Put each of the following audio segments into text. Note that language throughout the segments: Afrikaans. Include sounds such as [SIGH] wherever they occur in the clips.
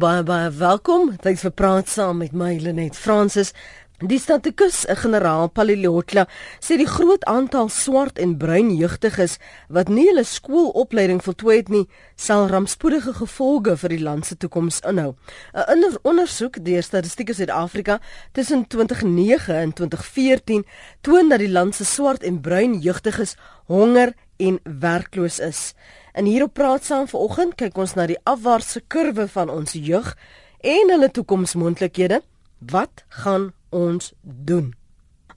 Baie baie welkom. Thanks vir praat saam met my Lenet Fransis. Die statistikus, generaal Palilotla, sê die groot aantal swart en bruin jeugdiges wat nie hulle skoolopleiding voltooi het nie, sal rampspoedige gevolge vir die land se toekoms inhou. 'n Ondersoek deur Statistiek Suid-Afrika tussen 2009 en 2014 toon dat die land se swart en bruin jeugdiges honger en werkloos is. En hierop praat saam vanoggend kyk ons na die afwaartse kurwe van ons jeug en hulle toekomsmoontlikhede. Wat gaan ons doen?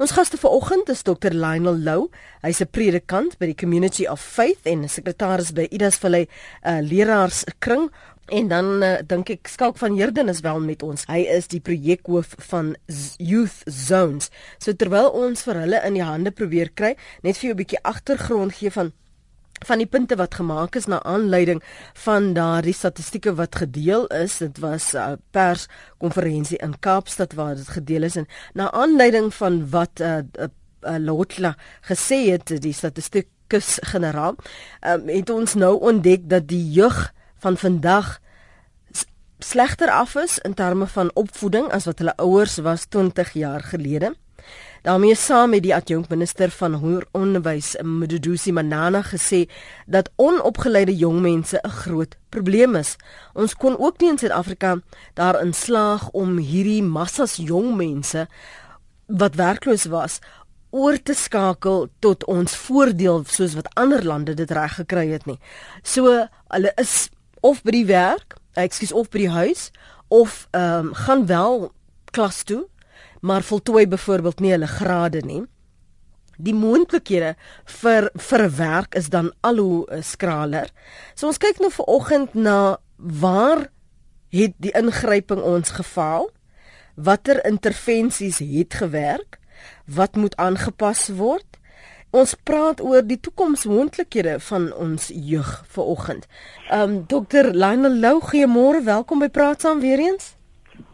Ons gaste vanoggend is Dr Lionel Lou. Hy's 'n predikant by die Community of Faith en 'n sekretaris by Idas Valley uh, Leraarskring. En dan uh, dink ek Skalk van Heerden is wel met ons. Hy is die projekhoof van Youth Zones. So terwyl ons vir hulle in die hande probeer kry, net vir jou 'n bietjie agtergrond gee van van die punte wat gemaak is na aanleiding van daardie statistieke wat gedeel is. Dit was 'n uh, perskonferensie in Kaapstad waar dit gedeel is en na aanleiding van wat 'n uh, uh, Lotla gesê het die statistikus generaal um, het ons nou ontdek dat die jeug van vandag slegter af is in terme van opvoeding as wat hulle ouers was 20 jaar gelede daarmee saam met die adjunkminister van hoër onderwys Mduduzi Manana gesê dat onopgeleide jong mense 'n groot probleem is. Ons kon ook nie in Suid-Afrika daarin slaag om hierdie massas jong mense wat werkloos was oor te skakel tot ons voordeel soos wat ander lande dit reg gekry het nie. So hulle is of by die werk, ekskuus of by die huis of ehm um, gaan wel klas toe maar voltooi byvoorbeeld nie hulle grade nie. Die moontlikhede vir vir werk is dan al hoe eh, skraler. So ons kyk nou vir oggend na waar het die ingryping ons gefaal? Watter intervensies het gewerk? Wat moet aangepas word? Ons praat oor die toekomsmoontlikhede van ons jeug vir oggend. Ehm um, Dr. Lionel Lou, goeiemôre, welkom by Praat saam weer eens.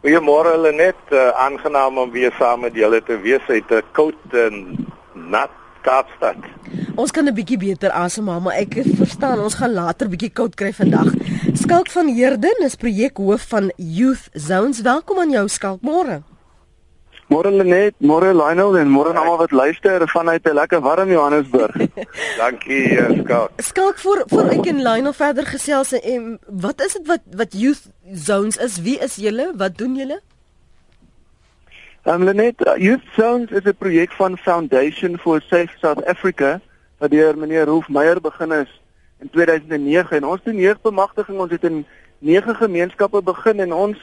Goeiemôre Lenet, uh, aangenaam om weer saam met julle te wees uit 'n koud en nat Kaapstad. Ons kan 'n bietjie beter asemhaal, maar ek verstaan ons gaan later bietjie koud kry vandag. Skalk van Heerden is projekhoof van Youth Zones. Welkom aan jou Skalk, môre. Môre Lenet, môre Lionel en môre almal wat luister vanuit 'n lekker warm Johannesburg. [LAUGHS] Dankie eh, Skalk. Skalk vir vir ek en Lionel verder gesels en wat is dit wat wat Youth Zones is? Wie is julle? Wat doen julle? Um Lenet, uh, Youth Zones is 'n projek van Foundation for Safe South Africa wat deur meneer Rolf Meyer begin is in 2009 en ons doen jeugbemagtiging. Ons het in 9 gemeenskappe begin en ons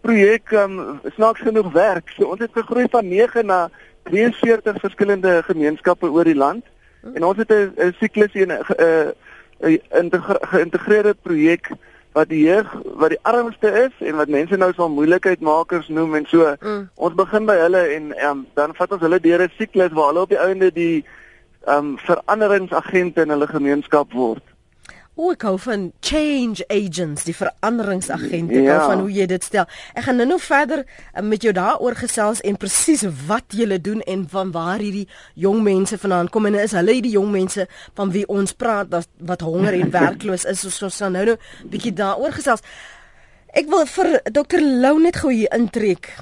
projek um, snaaks genoeg werk. So ons het gegroei van 9 na 43 verskillende gemeenskappe oor die land. Hmm. En ons het 'n siklus in 'n 'n geïntegreerde projek wat die jeug wat die armste is en wat mense nou so moeilikheidmakers noem en so. Hmm. Ons begin by hulle en um, dan vat ons hulle deur 'n siklus waar hulle op die einde die ehm um, veranderingsagente in hulle gemeenskap word. O, ek hou van change agents, die veranderingsagente, ja. van hoe jy dit stel. Ek gaan nou-nou verder uh, met jou daaroor gesels en presies wat jy doen en van waar hierdie jong mense vandaan kom en is hulle die jong mense van wie ons praat wat, wat honger en [LAUGHS] werkloos is. Ons gaan nou-nou bietjie daaroor gesels. Ek wil vir Dr. Lou net gou hier intrek.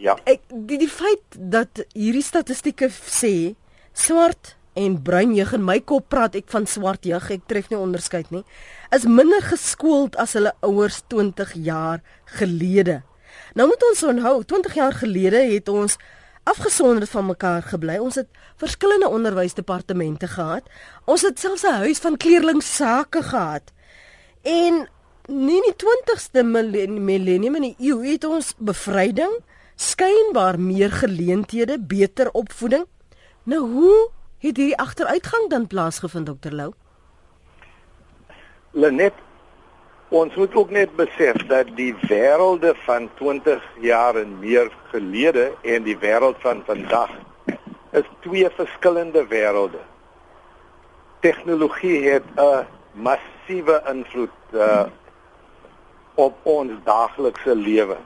Ja. Ek die, die feit dat hierdie statistieke sê swart en bruin jeug in my kop praat ek van swart jeug, ek tref nie onderskeid nie, is minder geskoold as hulle ouers 20 jaar gelede. Nou moet ons onthou, 20 jaar gelede het ons afgesonder van mekaar gebly. Ons het verskillende onderwysdepartemente gehad. Ons het selfs 'n huis van kleerlingsake gehad. En nie in die 20ste millennium in die eeu het ons bevryding, skynbaar meer geleenthede, beter opvoeding. Nou hoe Het hierdie agteruitgang dan plaasgevind dokter Lou? Lenet ons moet ook net besef dat die wêrelde van 20 jaar en meer gelede en die wêreld van vandag is twee verskillende wêrelde. Tegnologie het 'n massiewe invloed uh, op ons daaglikse lewe.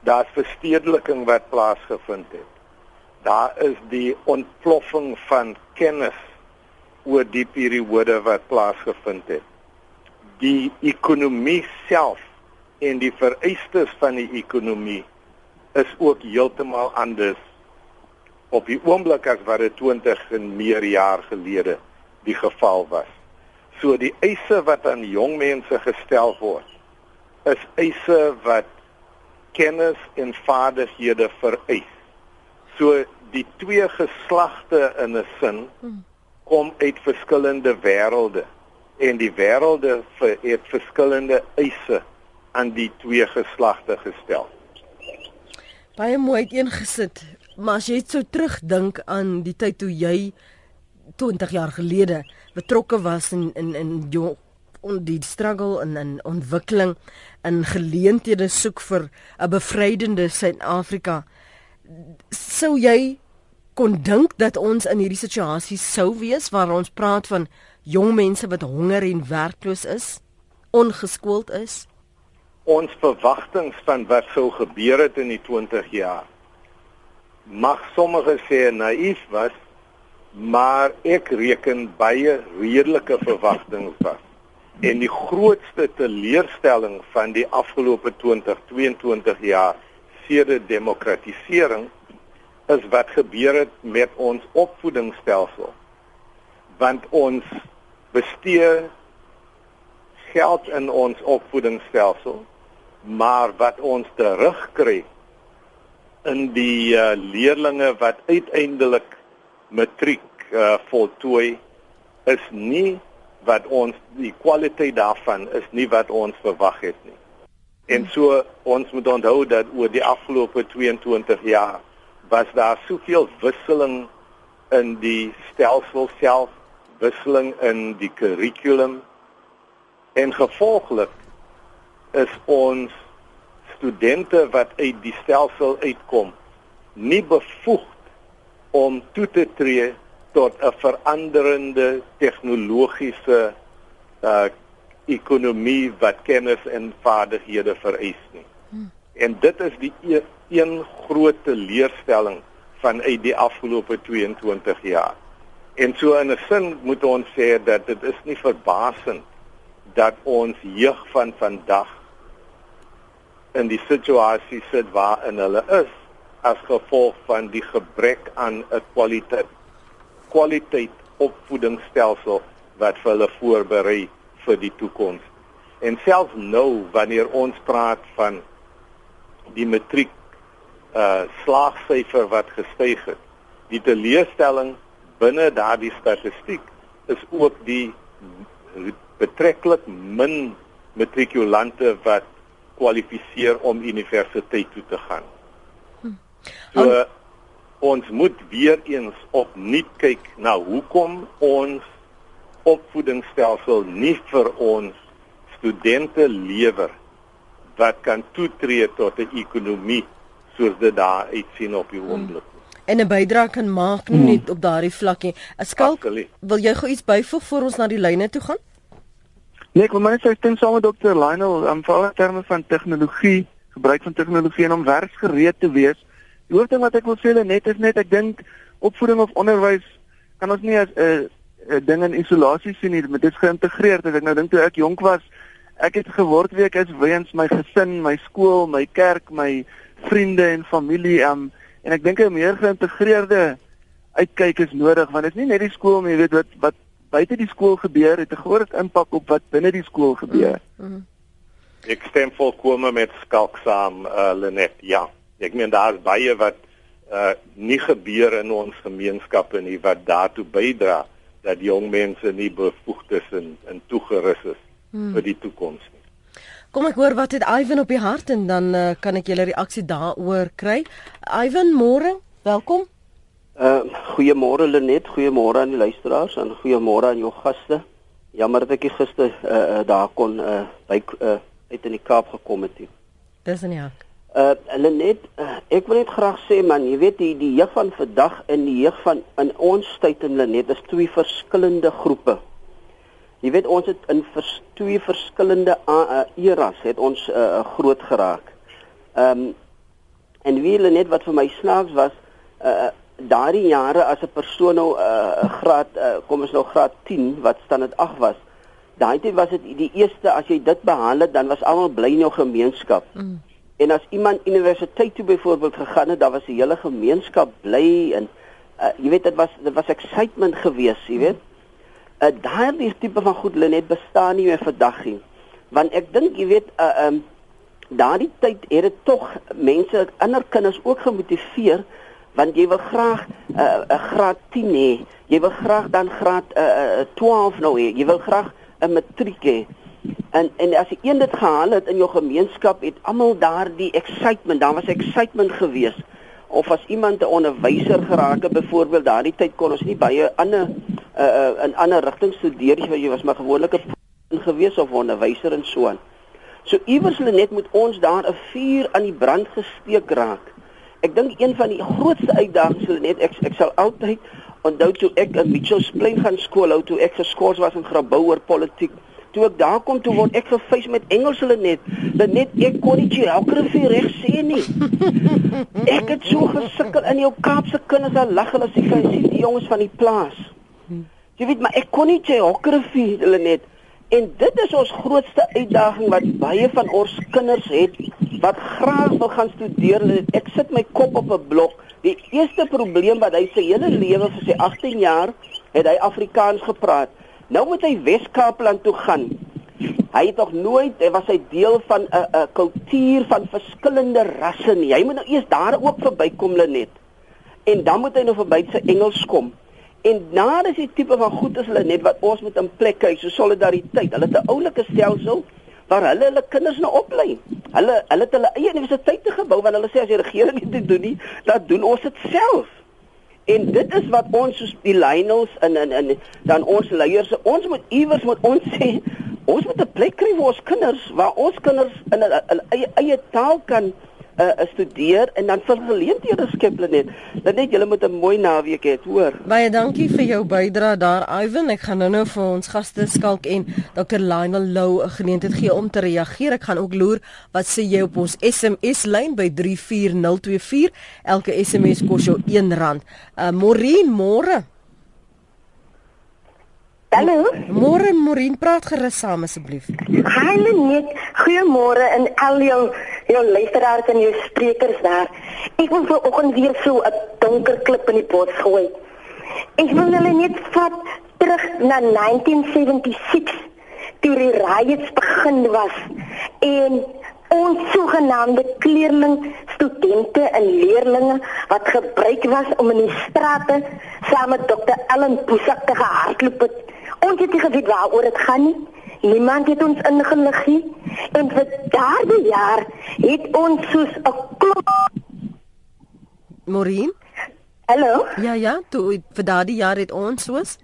Daar's verstedeliking wat plaasgevind het daar is die ontploffing van kennis oor die periode wat plaasgevind het. Die ekonomie self en die vereistes van die ekonomie is ook heeltemal anders op die oomblik as wat dit 20 en meer jaar gelede die geval was. So die eise wat aan jong mense gestel word is eise wat kennis en vaardighede vereis. So die twee geslagte in 'n sin kom uit verskillende wêrelde en die wêrelde het verskillende eise aan die twee geslagte gestel. Baie mooi uiteengesit, maar as jy so terugdink aan die tyd toe jy 20 jaar gelede betrokke was in in in jong on die struggle en en ontwikkeling en geleenthede soek vir 'n bevrydende Suid-Afrika sou jy kon dink dat ons in hierdie situasie sou wees waar ons praat van jong mense wat honger en werkloos is ongeskoold is ons verwagtinge van wat sou gebeur het in die 20 jaar mag sommige sê naïef was maar ek reken baie redelike verwagtinge was. En die grootste teleurstelling van die afgelope 20, 22 jaar sedert demokratisering is wat gebeur het met ons opvoedingsstelsel. Want ons bestee geld in ons opvoedingsstelsel, maar wat ons terugkry in die uh, leerlinge wat uiteindelik matriek uh, voltooi is nie wat ons die kwaliteit daarvan is nie wat ons verwag het nie. En so ons moet onthou dat oor die afgelope 22 jaar was daar soveel wisseling in die stelsel self, wisseling in die kurrikulum en gevolglik is ons studente wat uit die stelsel uitkom nie bevoeg om toe te tree tot 'n veranderende tegnologiese uh ekonomie wat kennis en vaardighede vereis nie. Hmm. En dit is die e een groot leerstelling vanuit die afgelope 22 jaar. En so in 'n sin moet ons sê dat dit is nie verbasend dat ons jeug van vandag in die situasie sit waarin hulle is as gevolg van die gebrek aan 'n kwaliteit kwaliteit opvoedingsstelsel wat vir hulle voorberei vir die toekoms. En selfs nou wanneer ons praat van die matriek uh slaagsyfer wat gestyg het, die teleurstelling binne daardie statistiek is ook die betreklik min matrikulante wat kwalifiseer om universiteit toe te gaan. So um, ons moet weer eens opnuut kyk na hoekom ons opvoedingsstelsel nie vir ons studente lewer wat kan toetree tot 'n ekonomie soos dit daar uitsien op die hmm. oomblik. En 'n bydrae kan maak nie hmm. net op daardie vlakkie. Skalk, wil jy gou iets byvoeg voor ons na die lyne toe gaan? Nee, ek wil net sê ek stem saam met Dr. Lionel, um, veral in terme van tegnologie, gebruik van tegnologie en om werksgereed te wees. Die hoofding wat ek wil sê net is net ek dink opvoeding of onderwys kan ons nie as 'n uh, uh, ding in isolasie sien nie, dit is geïntegreer. Ek nou dink toe ek jonk was, ek het geword wie ek is weens my gesin, my skool, my kerk, my vriende en familie um, en ek dink 'n meer geïntegreerde uitkyk is nodig want dit is nie net die skool nie, jy weet wat wat buite die skool gebeur het 'n groot impak op wat binne die skool gebeur. Mm -hmm. Ek stem volkome met Skalk saam, uh, Lenet. Ja. Ek meen daar's baie wat uh nie gebeur in ons gemeenskappe nie wat daartoe bydra dat jong mense nie bevoegd is en en toegerus is hmm. vir die toekoms nie. Kom ek hoor wat het Ivan op die hart en dan uh, kan ek julle reaksie daaroor kry. Ivan, môre, welkom. Uh goeiemôre Lenet, goeiemôre aan die luisteraars en goeiemôre aan jou gaste. Jammer dat ek gister uh daar kon uh by uh uit in die Kaap gekom het. Dis in die hak. Uh hulle net uh, ek wil net graag sê man, jy weet die die jeug van vandag en die jeug van in ons tyd in Lenet is twee verskillende groepe. Jy weet ons het in vers, twee verskillende uh, eras het ons uh, groot geraak. Ehm um, en wie Lenet wat vir my snaaks was uh daardie jare as 'n persoon nou uh, graad uh, kom ons nou graad 10 wat staan dit 8 was daai tyd was dit die eerste as jy dit behaal het, dan was almal bly in jou gemeenskap. Mm. En as iemand universiteit toe byvoorbeeld gegaan het, dan was die hele gemeenskap bly en uh, jy weet dit was dit was excitement geweest, jy weet. Uh, daai tipe van goed Lenet bestaan nie meer vandag nie. Want ek dink jy weet uh um daardie tyd het dit tog mense ander kinders ook gemotiveer want jy wil graag 'n uh, uh, graad 10 hê. Jy wil graag dan graad uh, uh, 12 nou hê. Jy wil graag 'n matriek hê. En en as jy een dit gehaal het in jou gemeenskap het almal daardie excitement, daar was excitement geweest. Of as iemand 'n onderwyser geraak het byvoorbeeld daardie tyd kon ons nie baie ander uh, uh, in ander rigtings studeer nie, jy was maar gewoonlik 'n gewees of onderwyser en so aan. So iewers hulle net moet ons daar 'n vuur aan die brand gesteek raak ek dink een van die grootste uitdagings sou net ek ek sal altyd onthou toe ek in Mitchells Plain gaan skool hou toe ek geskort was in Grabouw oor politiek toe ek daar kom toe word ek gefeis met Engels hulle net. Dat net ek kon nie geografie reg sê nie. [LAUGHS] Ek het so gesukkel in jou Kaapse kinders al lag hulle sê jy sien die jongens van die plaas. Jy weet maar ek kon nie geografie hulle net. En dit is ons grootste uitdaging wat baie van ons kinders het wat graag wil gaan studeer. En ek sit my kop op 'n blok. Die eerste probleem wat hy sy hele lewe vir sy 18 jaar het hy Afrikaans gepraat. Nou moet hy Wes-Kaapland toe gaan. Hy het nog nooit, hy was hy deel van 'n 'n kultuur van verskillende rasse nie. Hy moet nou eers daar ook verbykom Lenet. En dan moet hy nou verby sy Engels kom. En na dis die tipe van goed is hulle net wat ons moet in plek kry, so solidariteit. Hulle het 'n oulike stelsel waar hulle hulle kinders nou oplei. Hulle hulle het hulle eie universiteite gebou want hulle sê as die regering dit doen nie, dan doen ons dit self. En dit is wat ons soos die Lionels in in in dan ons leiers, ons moet iewers moet ons sê ons moet 'n plek kry vir ons kinders waar ons kinders in hulle eie eie taal kan uh, studeer en dan vir geleenthede skep net. Dan net julle moet 'n mooi naweek hê, hoor. Baie dankie vir jou bydrae daar, Ivan. Ek gaan nou-nou vir ons gaste skalk en Dr. Lionel Lou 'n geleentheid gee om te reageer. Ek gaan ook loer wat sê jy op ons SMS lyn by 34024. Elke SMS kos jou R1. Uh Morien, môre. Hallo. Môre Morien, praat gerus saam asseblief. Hallo net. Goeiemôre in al jou jou luisteraars en jou sprekers daar. Ek wil vanoggend weer so 'n donker klip in die pot gooi. Ek wil hulle net vat terug na 1976 toe die riots begin was en ons sogenaamde kleerling studente en leerlinge wat gebruik was om in die strate saam met Dr. Ellen Pusak te hardloop het Ons het nie geweet waaroor dit gaan nie. Niemand het ons ingelig nie. En vir daardie jaar het ons soos 'n klop Morien? Hallo? Ja ja, toe vir daardie jaar het ons soos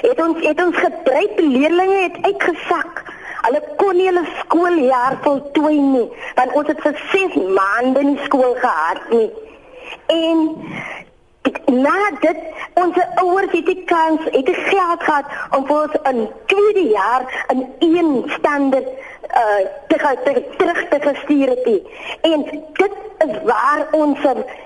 het ons het ons gedryf leerlinge het uitgesak. Hulle kon nie hulle skooljaar voltooi nie, want ons het vir 6 maande nie skool gehad nie. En na dit ons ouers het die kans het die geld gehad om vir ons in tweede jaar in een standaard uh te gaan te, terug te gestuur het die. en dit is waar ons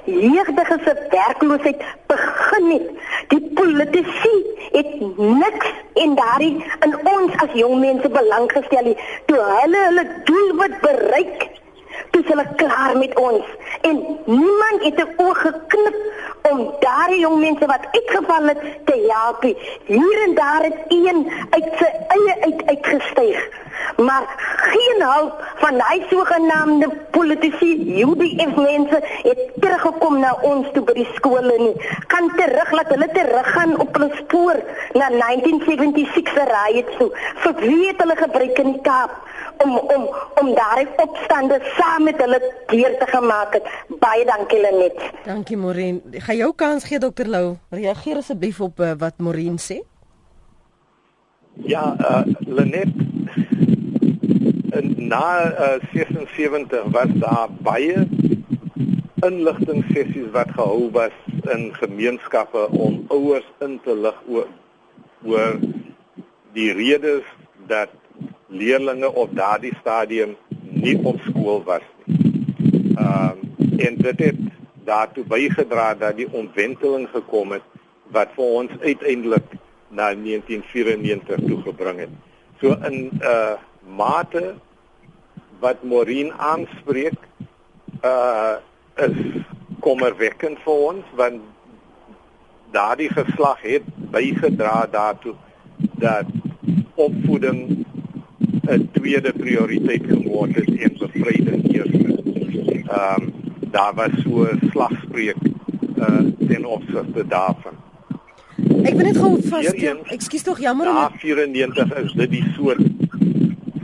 jeugdige se werkloosheid begin het. Die politici het niks in daardie in ons as jong mense belang gestel nie. Toe hulle hulle doelwit bereik toe hulle klaar met ons. En niemand het 'n oog geknip om daardie jong mense wat uitgeval het te help. Hier en daar het een uit sy eie uit uitgestyg. Maar geen hulp van daai sogenaamde politici, UDF mense het teruggekom na ons toe by die skole nie. Kan terug laat hulle teruggaan op hulle spoor na 1976 se riots toe. Vir wie het hulle gebruik in die Kaap? Om om om daardie opstande saam met hulle deur te gemaak het. Baie dankie Lenet. Dankie Morien. Gaan jou kans gee Dr Lou. Reageer asseblief op uh, wat Morien sê. Ja, uh, Lenet en na uh, 76 was daar baie inligting sessies wat gehou was in gemeenskappe om ouers in te lig oor oor die redes dat leerlinge op daardie stadium nie op skool was nie. Ehm um, en dit het daartoe bygedra dat die omwenteling gekom het wat vir ons uiteindelik na 1994 toe gebring het. So in 'n uh, mate wat Maureen aanspreek uh is kommerwekkend vir ons want daardie geslag het bygedra daartoe dat opvoeding 'n tweede prioriteit geword het en bevryding eerste. Ehm um, daar was so slagspreuk uh ten opsigte daarvan. Ek wil net gou vasstel. Ekskuus tog jammer om 94 is dit die soort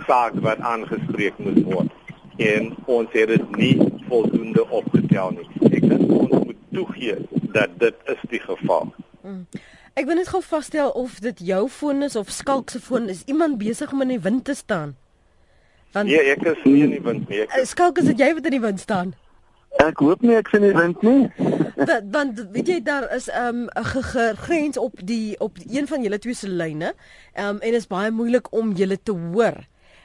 saak wat aangespreek moet word en ons het dit nie voldoende opgetel nie. Ek dink ons moet toegee dat dit is die geval. Hmm. Ek wil net gou vasstel of dit jou foon is of Skalk se foon is. Iemand besig om in die wind te staan. Want Nee, ek is nie in die wind nie. Ek is... Skalk is dit jy wat in die wind staan? Ek hoop nie ek sien die wind nie. Want want weet jy daar is 'n um, grens op die op een van julle twee se lyne. Ehm um, en dit is baie moeilik om julle te hoor.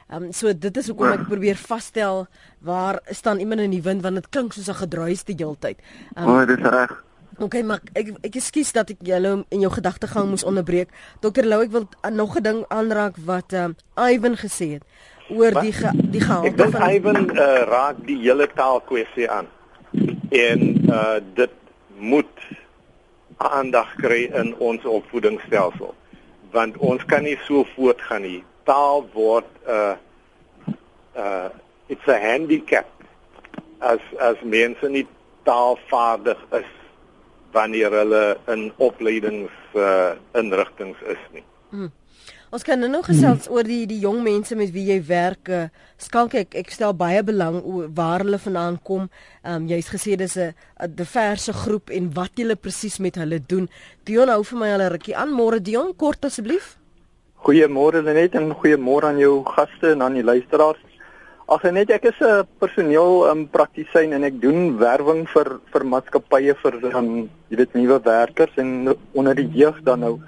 Ehm um, so dit is hoekom ek probeer vasstel waar staan iemand in die wind want dit klink soos 'n gedruis die hele tyd. Ehm um, O, dis reg. Okay, maar ek ek ekskuus dat ek julle in jou gedagtegang moes onderbreek. Dokter Lou, ek wil nog 'n ding aanraak wat ehm um, Ivan gesê het oor wat? die ge, die gehalte van Ek dink Ivan uh, raak die hele taalkwessie aan. En uh dit moet aandag kry in ons opvoedingsstelsel. Want ons kan nie so voortgaan nie. Taal word uh uh it's a handicap as as mense nie taalvaardig is wanneer hulle in opleidings uh, inrigtinge is nie. Hmm. Ons kan nou nog gesels hmm. oor die die jong mense met wie jy werk. Uh, skalk ek ek stel baie belang oor waar hulle vandaan kom. Ehm um, jy's gesê dis 'n 'n diverse groep en wat julle presies met hulle doen. Dion hou vir my al 'n rukkie aan. Môre Dion, kort asseblief. Goeiemôre Lenet en goeiemôre aan jou gaste en aan die luisteraars. Ag net ek is 'n personeel um, praktisyn en ek doen werwing vir vir maatskappye vir um, jy weet nuwe werkers en onder die jeug dan nou.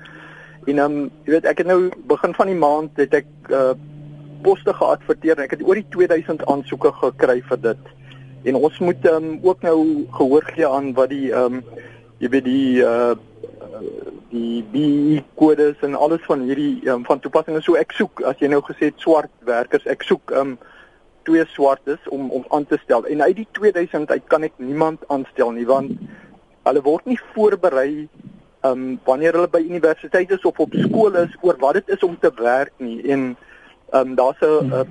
En um, jy weet ek het nou begin van die maand het ek uh, poste geadverteer en ek het oor die 2000 aansoeke gekry vir dit. En ons moet um, ook nou gehoor gee aan wat die um, jy weet die uh, die BE kodes en alles van hierdie um, van toepassing is so ek soek as jy nou gesê het swart werkers ek soek um, twee swartes om om aan te stel. En uit die 2000 uit kan ek niemand aanstel nie want hulle word nie voorberei um wanneer hulle by universiteite is of op skool is oor wat dit is om te werk nie. En um daar's 'n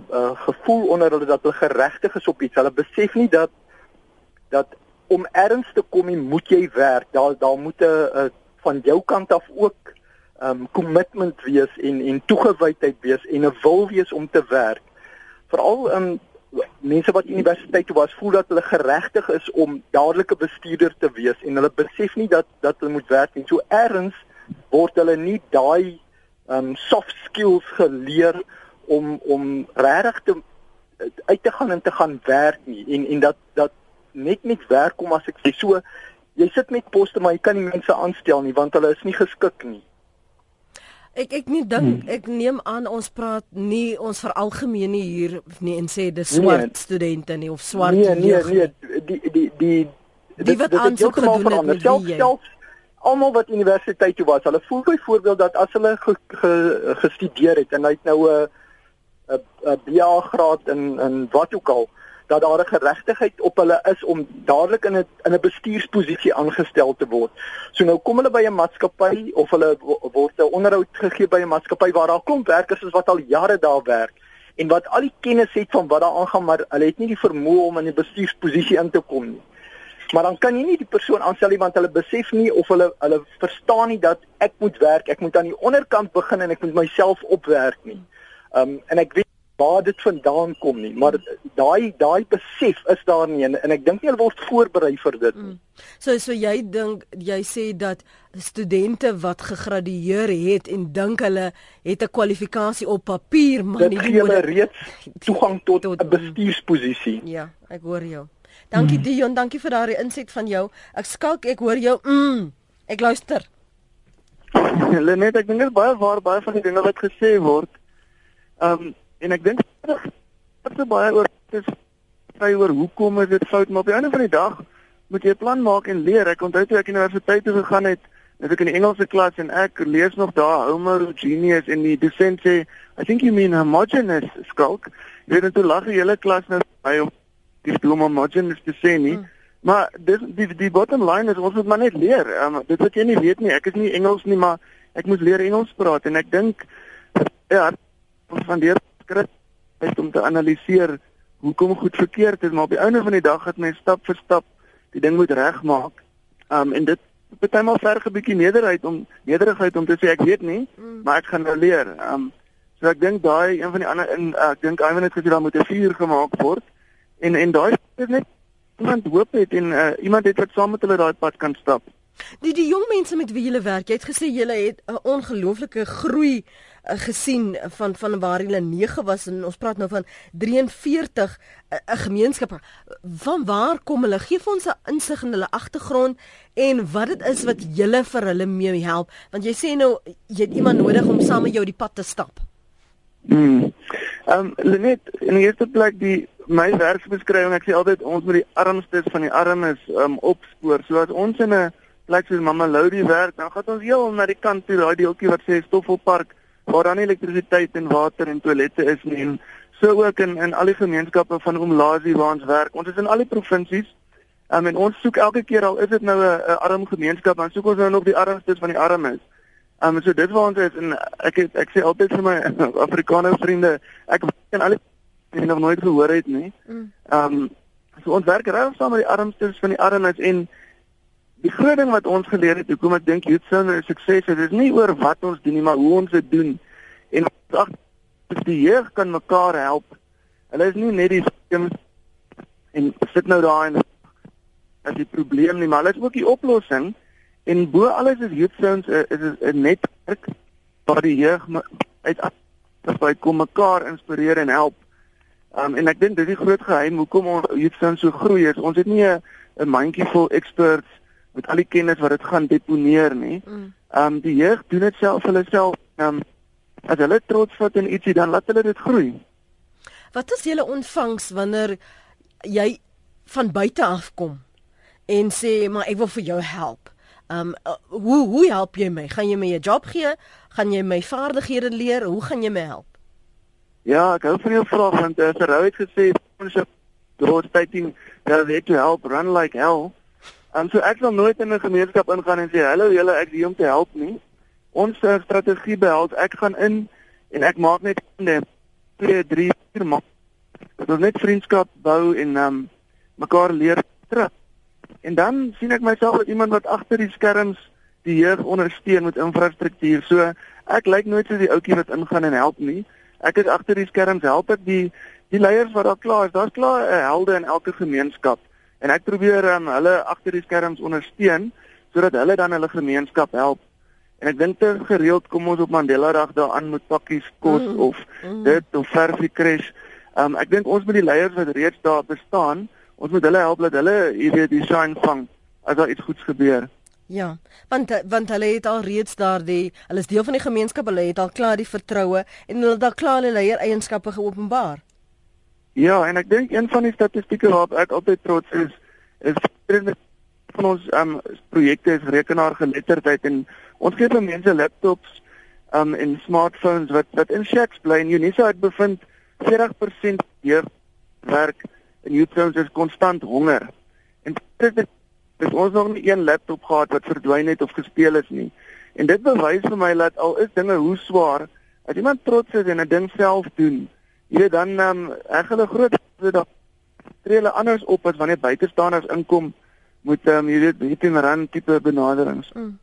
gevoel onder hulle dat hulle geregtig is op iets. Hulle besef nie dat dat om erns te kom moet jy werk. Daar daar moet 'n van jou kant af ook um commitment wees en en toegewydheid wees en 'n wil wees om te werk. Veral um, mense wat universiteit toe was voel dat hulle geregtig is om dadelike bestuurder te wees en hulle besef nie dat dat hulle moet werk nie. So erns word hulle nie daai um soft skills geleer om om regtig te uit te gaan en te gaan werk nie en en dat dat net met werk kom as ek sê so jy sit met poste maar jy kan nie mense aanstel nie want hulle is nie geskik nie. Ek ek nie dink hmm. ek neem aan ons praat nie ons veralgemeen hier nie en sê dis nee. swart nee, studente nie of swart Nee nee nee die die die die wat aansoek gedoen het met self, self almal wat universiteit toe was hulle voel byvoorbeeld dat as hulle ge, ge, gestudeer het en hy het nou 'n 'n BA graad in in wat ook al dat daar 'n geregtigheid op hulle is om dadelik in 'n in 'n bestuursposisie aangestel te word. So nou kom hulle by 'n maatskappy of hulle word 'n onderhoud gegee by 'n maatskappy waar daar klomp werkers is wat al jare daar werk en wat al die kennis het van wat daar aangaan, maar hulle het nie die vermoë om in 'n bestuursposisie in te kom nie. Maar dan kan jy nie die persoon aanstel nie want hulle besef nie of hulle hulle verstaan nie dat ek moet werk, ek moet aan die onderkant begin en ek moet myself opwerk nie. Um en ek weet waar dit vandaan kom nie, maar daai daai besef is daar nie en, en ek dink nie hulle word voorberei vir dit nie. Mm. So so jy dink jy sê dat studente wat gegradueer het en dink hulle het 'n kwalifikasie op papier, maar nie die hulle reeds [LAUGHS] toegang tot 'n bestuursposisie. Ja, ek hoor jou. Dankie mm. Dion, dankie vir daardie inset van jou. Ek skalk, ek hoor jou. Mm, ek luister. [LAUGHS] Lenet, ek dink dit is baie waar baie van die dinge wat gesê word. Ehm um, En ek dink dit baie oor is vry oor hoekom is dit fout, maar op die einde van die dag moet jy 'n plan maak en leer. Ek onthou toe ek universiteit toe gegaan het, As ek in die Engelse klas en ek lees nog daar homogeneous en die dosent sê, "I think you mean homogeneous skulk." Jy weet net hoe lag die hele klas nou by om die bloem homogeneous te sê nie. Mm. Maar dis die die bottom line is ons moet maar net leer. Um, dit wat jy nie weet nie, ek is nie Engels nie, maar ek moet leer Engels praat en ek dink ja, van deur skrif om te analiseer hoekom goed verkeerd is, maar op die einde van die dag het mens stap vir stap die ding moet regmaak. Um en dit partymal verg 'n bietjie nederigheid om nederigheid om te sê ek weet nie, mm. maar ek gaan nou leer. Um so ek dink daai een van die ander in uh, ek dink Ivan het gesê daar moet 'n vuur gemaak word. En en daai is net iemand hoop het en uh, iemand het wat saam met hulle daai pad kan stap. Die die jong mense met wie jy werk, jy het gesê jy het 'n ongelooflike groei gesien van van waar jy 9 was en ons praat nou van 43 'n gemeenskap. Van waar kom hulle? Geef ons 'n insig in hulle agtergrond en wat dit is wat julle vir hulle mee help, want jy sê nou jy het iemand nodig om saam met jou die pad te stap. Hmm. Ehm um, Lenet, in die eerste plek die my werksbeskrywing, ek sê altyd ons moet die armstes van die armes ehm um, opspoor. So as ons in 'n plek soos Mama Loudie werk, dan gaan ons heel na die kant toe, daai deeltjie wat sê Stoffelpark, waar dan elektrisiteit en water en toilette is nie. En so ook in in al die gemeenskappe van Omlazi waar ons werk. Ons is in al die provinsies. Um, en ons soek elke keer al is dit nou 'n arm gemeenskap, dan soek ons nou nog die armstes van die armes. Um so dit waar ons is en ek het, ek sê altyd vir my [LAUGHS] Afrikaner vriende, ek ken al die nog nooit gehoor het nie. Um so ons werk reg saam met die armstes van die armes en die groot ding wat ons geleer het, hoekom ek dink Youth Center is sukses, is nie oor wat ons doen nie, maar hoe ons dit doen. En ag, die jeug kan mekaar help. Hulle is nie net die en sit nou daar en as die probleem nie, maar hulle is ook die oplossing. En bo alles is Youth Sounds uh, is 'n netwerk waar die jeug uit by kom mekaar inspireer en help. Um, en ek dink dis die groot geheim hoekom ons Youth Sounds so groei is. Ons het nie 'n mandjie vol experts met al die kennis wat dit gaan deponeer nie. Mm. Ehm um, die jeug doen dit self hulle self. Ehm um, as hulle trots vat in ietsie dan laat hulle dit groei. Wat is julle ontvangs wanneer jy van buite af kom en sê maar ek wil vir jou help? Um uh, hoe hoe help jy my? Gaan jy my 'n job gee? Gaan jy my vaardighede leer? Hoe gaan jy my help? Ja, ek hou van jou vraag want uh, Rou het gesê ons het groot stating that they to help run like hell. En so ek sal nooit in 'n gemeenskap ingaan en sê hallo julle ek hier om te help nie. Ons uh, strategie behels ek gaan in en ek maak net 2 3 4 maak. Dit is net vriendskap bou en um mekaar leer terug. En dan sien ek myself as iemand wat agter die skerms die jeug ondersteun met infrastruktuur. So ek lyk nooit soos die ouetjie wat ingaan en help nie. Ek is agter die skerms help ek die die leiers wat daar klaar is. Daar's klaar 'n helde in elke gemeenskap. En ek probeer um, hulle agter die skerms ondersteun sodat hulle dan hulle gemeenskap help. En ek dink te gereeld kom ons op Mandela Dag daaraan met pakkies kos mm, of mm. dit of verfie crash. Um, ek dink ons moet die leiers wat reeds daar bestaan ons moet hulle help dat hulle hierdie die shine vang as daar iets goeds gebeur. Ja, want want hulle het al reeds daardie, hulle is deel van die gemeenskap, hulle het al klaar die vertroue en hulle het al klaar hulle leier eienskappe geopenbaar. Ja, en ek dink een van die statistieke waarop ek altyd trots is, is van ons um projekte is rekenaargeletterdheid en ons gee vir mense laptops um en smartphones wat wat in shacks bly en Unisa het bevind 40% jeug werk en youths is konstant honger. En dit het dit ons nog nie een laptop gehad wat verdwyn het of gesteel is nie. En dit bewys vir my dat al is dinge hoe swaar, as iemand trots is en 'n ding self doen, jy weet dan um, ek hulle groot dat tree hulle anders op as wanneer buitestaanders inkom met ehm um, jy weet hit and run tipe benaderings. Mm.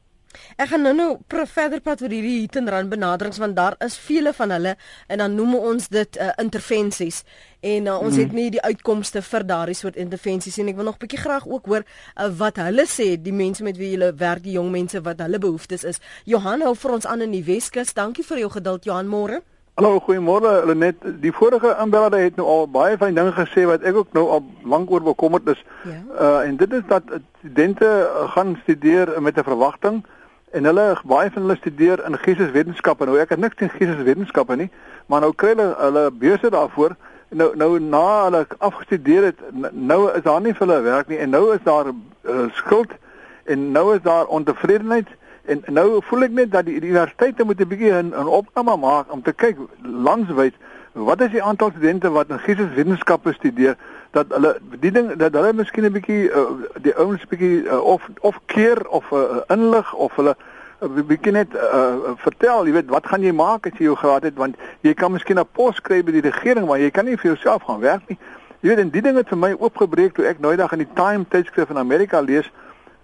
Ek gaan nou-nou verder praat oor hierdie hit and run benaderings want daar is vele van hulle en dan noem ons dit uh, intervensies en uh, ons mm. het nie die uitkomste vir daardie soort intervensies en ek wil nog 'n bietjie graag ook hoor uh, wat hulle sê die mense met wie jy werk die jong mense wat hulle behoeftes is. Johan hou vir ons aan in die Weskus. Dankie vir jou geduld Johan môre. Hallo, goeiemôre. Net die vorige aanbeller het nou al baie fyn dinge gesê wat ek ook nou al lank oor bekommerd is. Ja. Uh en dit is dat studente gaan studeer met 'n verwagting en hulle baie van hulle studeer in geesteswetenskappe. Nou ek het niks teen geesteswetenskappe nie, maar nou kry hulle hulle beurse daarvoor. Nou nou na hulle afgestudeer het, nou is daar nie vir hulle werk nie en nou is daar uh, skuld en nou is daar ontevredenheid En nou voel ek net dat die, die universiteite moet 'n bietjie 'n opname maak om te kyk landwyd wat is die aantal studente wat in geesteswetenskappe studeer dat hulle die ding dat hulle miskien 'n bietjie uh, die ouens bietjie uh, of of keer of uh, inlig of hulle uh, bietjie net uh, vertel, jy weet, wat gaan jy maak as jy jou graad het want jy kan miskien 'n pos kry by die regering maar jy kan nie vir jouself gaan werk nie. Jy weet, en die ding het vir my oopgebreek toe ek nou eendag in die Time tydskrif in Amerika lees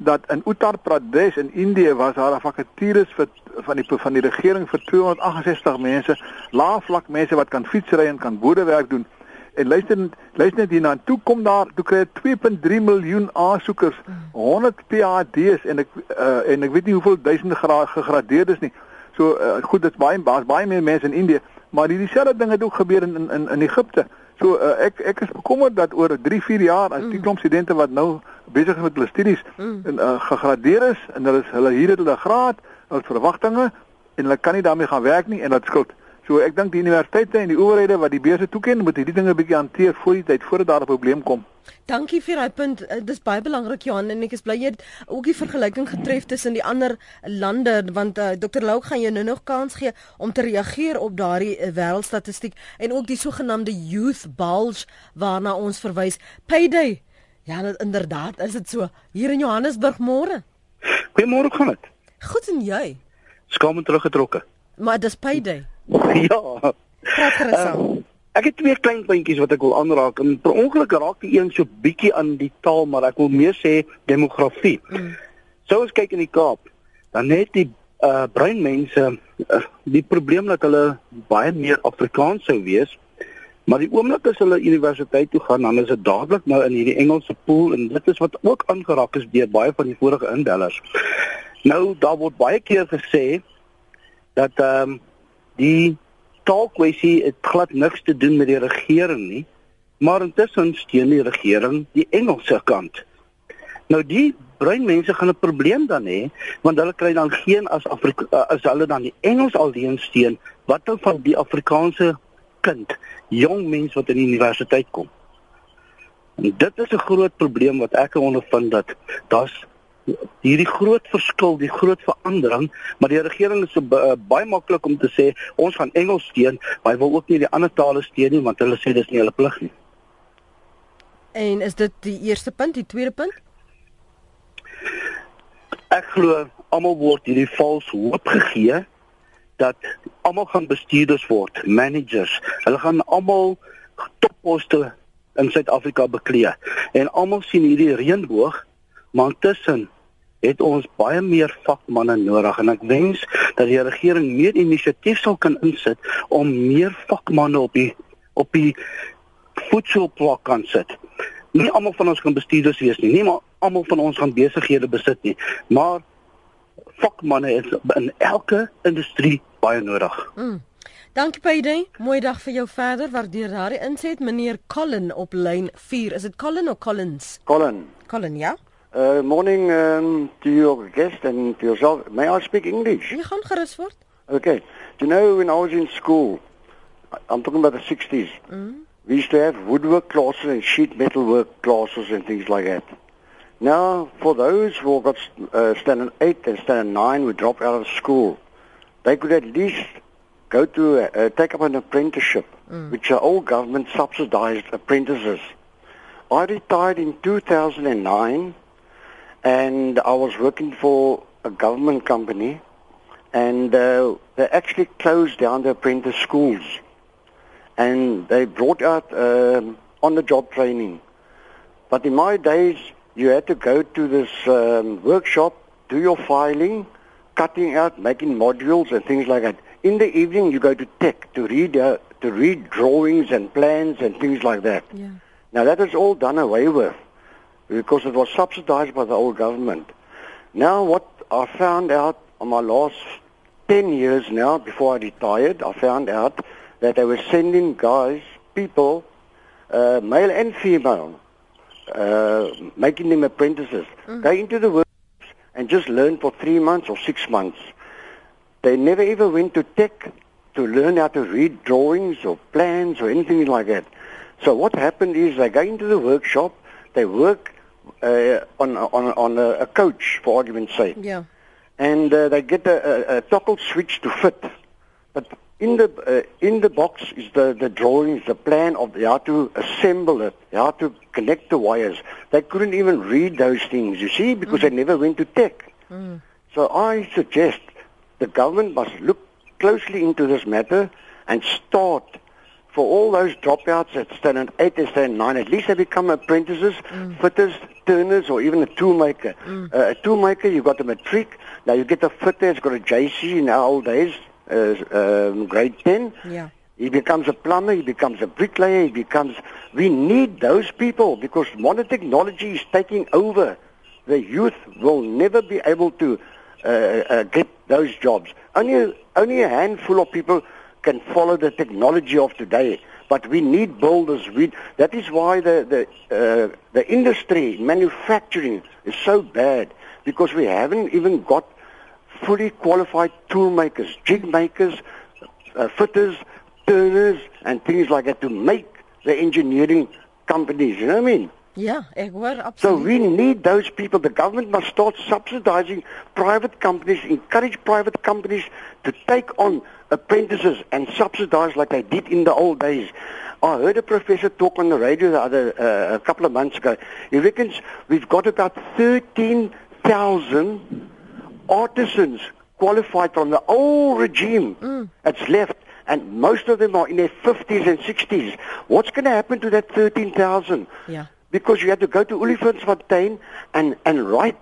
dat in Uttar Pradesh in Indië was daar 'n vakatures vir van die van die regering vir 268 mense, laafvlak mense wat kan fietsry en kan boerdewerk doen. En luister luister net hierna, toe kom daar, toe kry 2.3 miljoen aansoekers, 100 PhD's en ek uh, en ek weet nie hoeveel duisende gra gegradeerdes nie. So uh, goed, dit's baie baie baie meer mense in Indië, maar dieselfde ding het ook gebeur in in in Egipte. So uh, ek ek is bekommerd dat oor 3, 4 jaar as die mm. klomp studente wat nou besig is met hulle studies mm. en uh, gegradeer is en hulle is hulle hier het hulle graad, hulle verwagtinge en hulle kan nie daarmee gaan werk nie en dit skuld. So ek dink die universiteite en die owerhede wat die beurse toeken moet hierdie dinge bietjie hanteer voor die tyd voordat daar 'n probleem kom. Dankie vir daai punt. Uh, dis baie belangrik Johan en ek is bly jy het ook die vergelyking getref tussen die ander lande want uh, Dr. Lou gaan jou nou nog kans gee om te reageer op daardie uh, wêreldstatistiek en ook die sogenaamde youth bulge waarna ons verwys. Payday. Ja, dit, inderdaad, is dit so. Hier in Johannesburg môre. Goeiemôre, gaan dit? Goed en jy? Skaam teruggetrokke. Maar dis payday. [LAUGHS] ja. Praat gerus aan. Uh, ek het twee klein puntjies wat ek wil aanraak. En per ongeluk raak die een so bietjie aan die taal, maar ek wil meer sê demografie. Mm. So as kyk in die Kaap, dan net die uh bruin mense uh, die probleem dat hulle baie meer Afrikaans sou wees. Maar die oomblik as hulle universiteit toe gaan, dan is dit dadelik nou in hierdie Engelse pool en dit is wat ook aangeraak is deur baie van die vorige indellers. Nou daar word baie keer gesê dat ehm um, die taalkwessie het glad niks te doen met die regering nie, maar intussen steun die regering die Engelse kant. Nou die bruin mense gaan 'n probleem dan hê, want hulle kry dan geen as Afrika as hulle dan die Engels alleen steun, wat dan van die Afrikaanse kind, jong mens wat in die universiteit kom. En dit is 'n groot probleem wat ek ondervind dat daar's hierdie groot verskil, die groot verandering, maar die regering is so uh, baie maklik om te sê ons gaan Engels steun, maar hy wil ook nie die ander tale steun nie want hulle sê dis nie hulle plig nie. En is dit die eerste punt, die tweede punt? Ek glo almal word hierdie vals hoop gegee dat almal gaan bestuurders word, managers. Hulle gaan almal topposte in Suid-Afrika beklee en almal sien hierdie reënboog maar intussen het ons baie meer vakmanne nodig en ek wens dat die regering meer inisiatief sal kan insit om meer vakmanne op die op die voetsoplak kan sit. Nie almal van ons kan bestuurders wees nie, nie maar almal van ons gaan besighede besit nie, maar vakmanne is in elke industrie baie nodig. Mm. Dankie Payday. Mooi dag vir jou verder. Waardeer daardie inset meneer Colin op lyn 4. Is dit Colin of Collins? Colin. Colin, ja. Uh, morning um, to your guest and to yourself. May I speak English? You gaan gerus voort. Okay. Do you know when I was in school, I'm talking about the 60s, mm. we used to have woodwork classes and sheet metal work classes and things like that. Now, for those who got uh, standard 8 and standard 9 who dropped out of school, they could at least go to uh, take up an apprenticeship, mm. which are all government subsidized apprentices. I retired in 2009 and I was working for a government company, and uh, they actually closed down the apprentice schools, and they brought out um, on-the-job training. But in my days, you had to go to this um, workshop, do your filing, cutting out, making modules and things like that. In the evening, you go to tech to read uh, to read drawings and plans and things like that. Yeah. Now that is all done away with because it was subsidized by the old government. Now what I found out on my last 10 years now, before I retired, I found out that they were sending guys, people, uh, male and female, uh, making them apprentices, mm-hmm. go into the works and just learn for three months or six months. They never ever went to tech to learn how to read drawings or plans or anything like that. So what happened is they go into the workshop, they work uh, on on on a, a coach for argument's sake. Yeah. and uh, they get a, a, a toggle switch to fit. But in the uh, in the box is the the drawings, the plan of how to assemble it, how to connect the wires. They couldn't even read those things, you see, because mm. they never went to tech. Mm. So I suggest the government must look closely into this matter and start for all those dropouts at standard 8 and standard 9, at least they become apprentices, mm. fitters, turners, or even a toolmaker. Mm. Uh, a toolmaker, you've got a matric. Now you get a fitter, it's got a JC in our old days, uh, um, grade 10. Yeah. He becomes a plumber, he becomes a bricklayer, he becomes... We need those people because modern technology is taking over. The youth will never be able to uh, uh, get those jobs. Only, only a handful of people can follow the technology of today. But we need builders. We, that is why the the uh, the industry, manufacturing, is so bad because we haven't even got fully qualified tool makers, jig makers, uh, fitters, turners, and things like that to make the engineering companies. You know what I mean? Yeah, ek hoor absoluut. So we need those people. The government must start subsidizing private companies, encourage private companies to take on apprentices and subsidize like they did in the old days. I heard a professor talk on the radio the other uh, a couple of months ago. He reckons we've got about 13,000 artisans qualified from the old regime mm. that's left and most of them are in their 50s and 60s. What's going to happen to that 13,000? Yeah because you have to go to Olifantsfontein and and write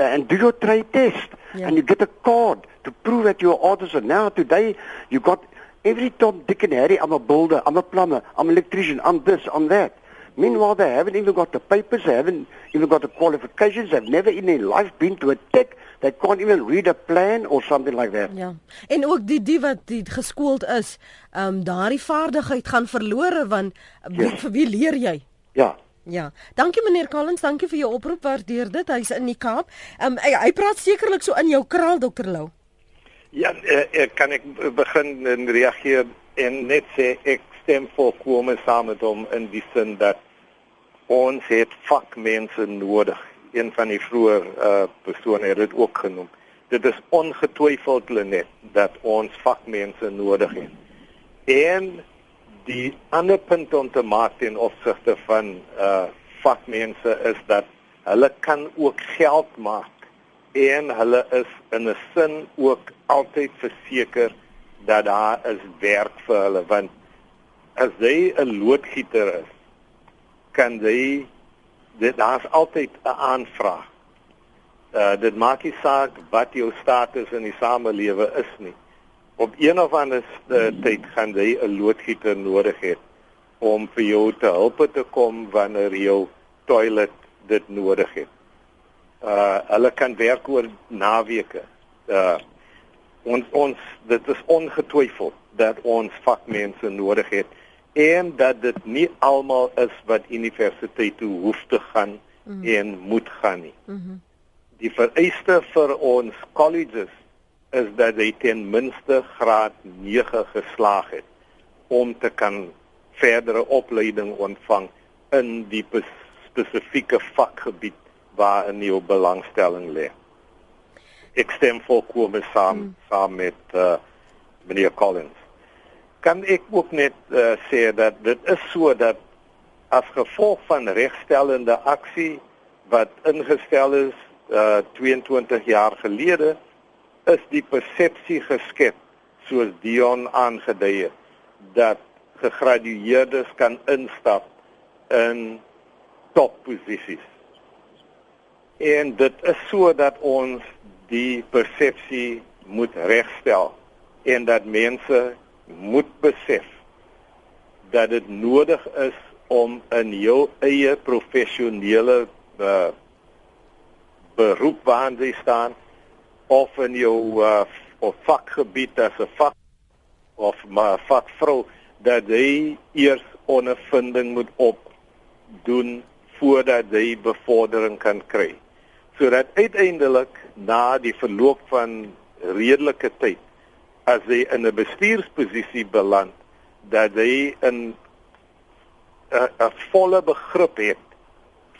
uh, and do your trade test yeah. and you get a card to prove that you're an artisan. Now today you got every Tom, Dick and Harry. I'm a builder. I'm a plumber. I'm an electrician. I'm this. I'm that. Meanwhile, they haven't even got the papers. They haven't even got the qualifications. They've never in their life been to a tech. They can't even read a plan or something like that. Ja. En ook die die wat die geskoold is, ehm um, daardie vaardigheid gaan verlore want yes. vir wie leer jy? Ja. Ja, dankie meneer Collins, dankie vir jou oproep. Waardeer dit. Hy's in die Kaap. Ehm um, hy, praat sekerlik so in jou kraal dokter Lou. Ja, eh, ek kan ek begin en reageer en net sê ek stem Kwame saam met hom in die sin dat ons het vakmense nodig. Een van die vroeë uh, persone het dit ook genoem. Dit is ongetwyfeld net dat ons vakmense nodig het. En die ander punt om te maak ten opsigte van uh vakmense is dat hulle kan ook geld maak en hulle is in 'n sin ook altyd verseker dat daar is werk vir hulle want as jy 'n loodgieter is kan jy dit daar's altyd 'n aanvraag. Uh dit maak nie saak wat jou status in die samelewing is nie op een of ander uh, tyd gaan jy 'n loodgieter nodig hê om vir jou te help te kom wanneer jou toilet dit nodig het. Uh hulle kan werk oor naweke. Uh ons ons dit is ongetwyfeld dat ons vakmense nodig het en dat dit nie almal is wat universiteit toe hoef te gaan mm. en moet gaan nie. Mm -hmm. Die vereiste vir ons colleges is dat hy ten minste graad 9 geslaag het om te kan verdere opleiding ontvang in die spesifieke vakgebied waarin jou belangstelling lê. Ek stem volkome saam hmm. saam met uh, meneer Collins. Kan ek ook net uh, sê dat dit is so dat as gevolg van regstellende aksie wat ingestel is uh, 22 jaar gelede is die persepsie geskep soos Dion aangedui het dat gegradueerdes kan instap in topposisies. En dit is sodat ons die persepsie moet regstel en dat mense moet besef dat dit nodig is om in jou eie professionele uh, beroep waarin jy staan of in jou uh, of vakgebied as 'n vak of maar vakvrou dat jy eers ondervinding moet op doen voordat jy bevordering kan kry. Sodat uiteindelik na die verloop van redelike tyd as jy in 'n bestuursposisie beland dat jy in 'n volle begrip het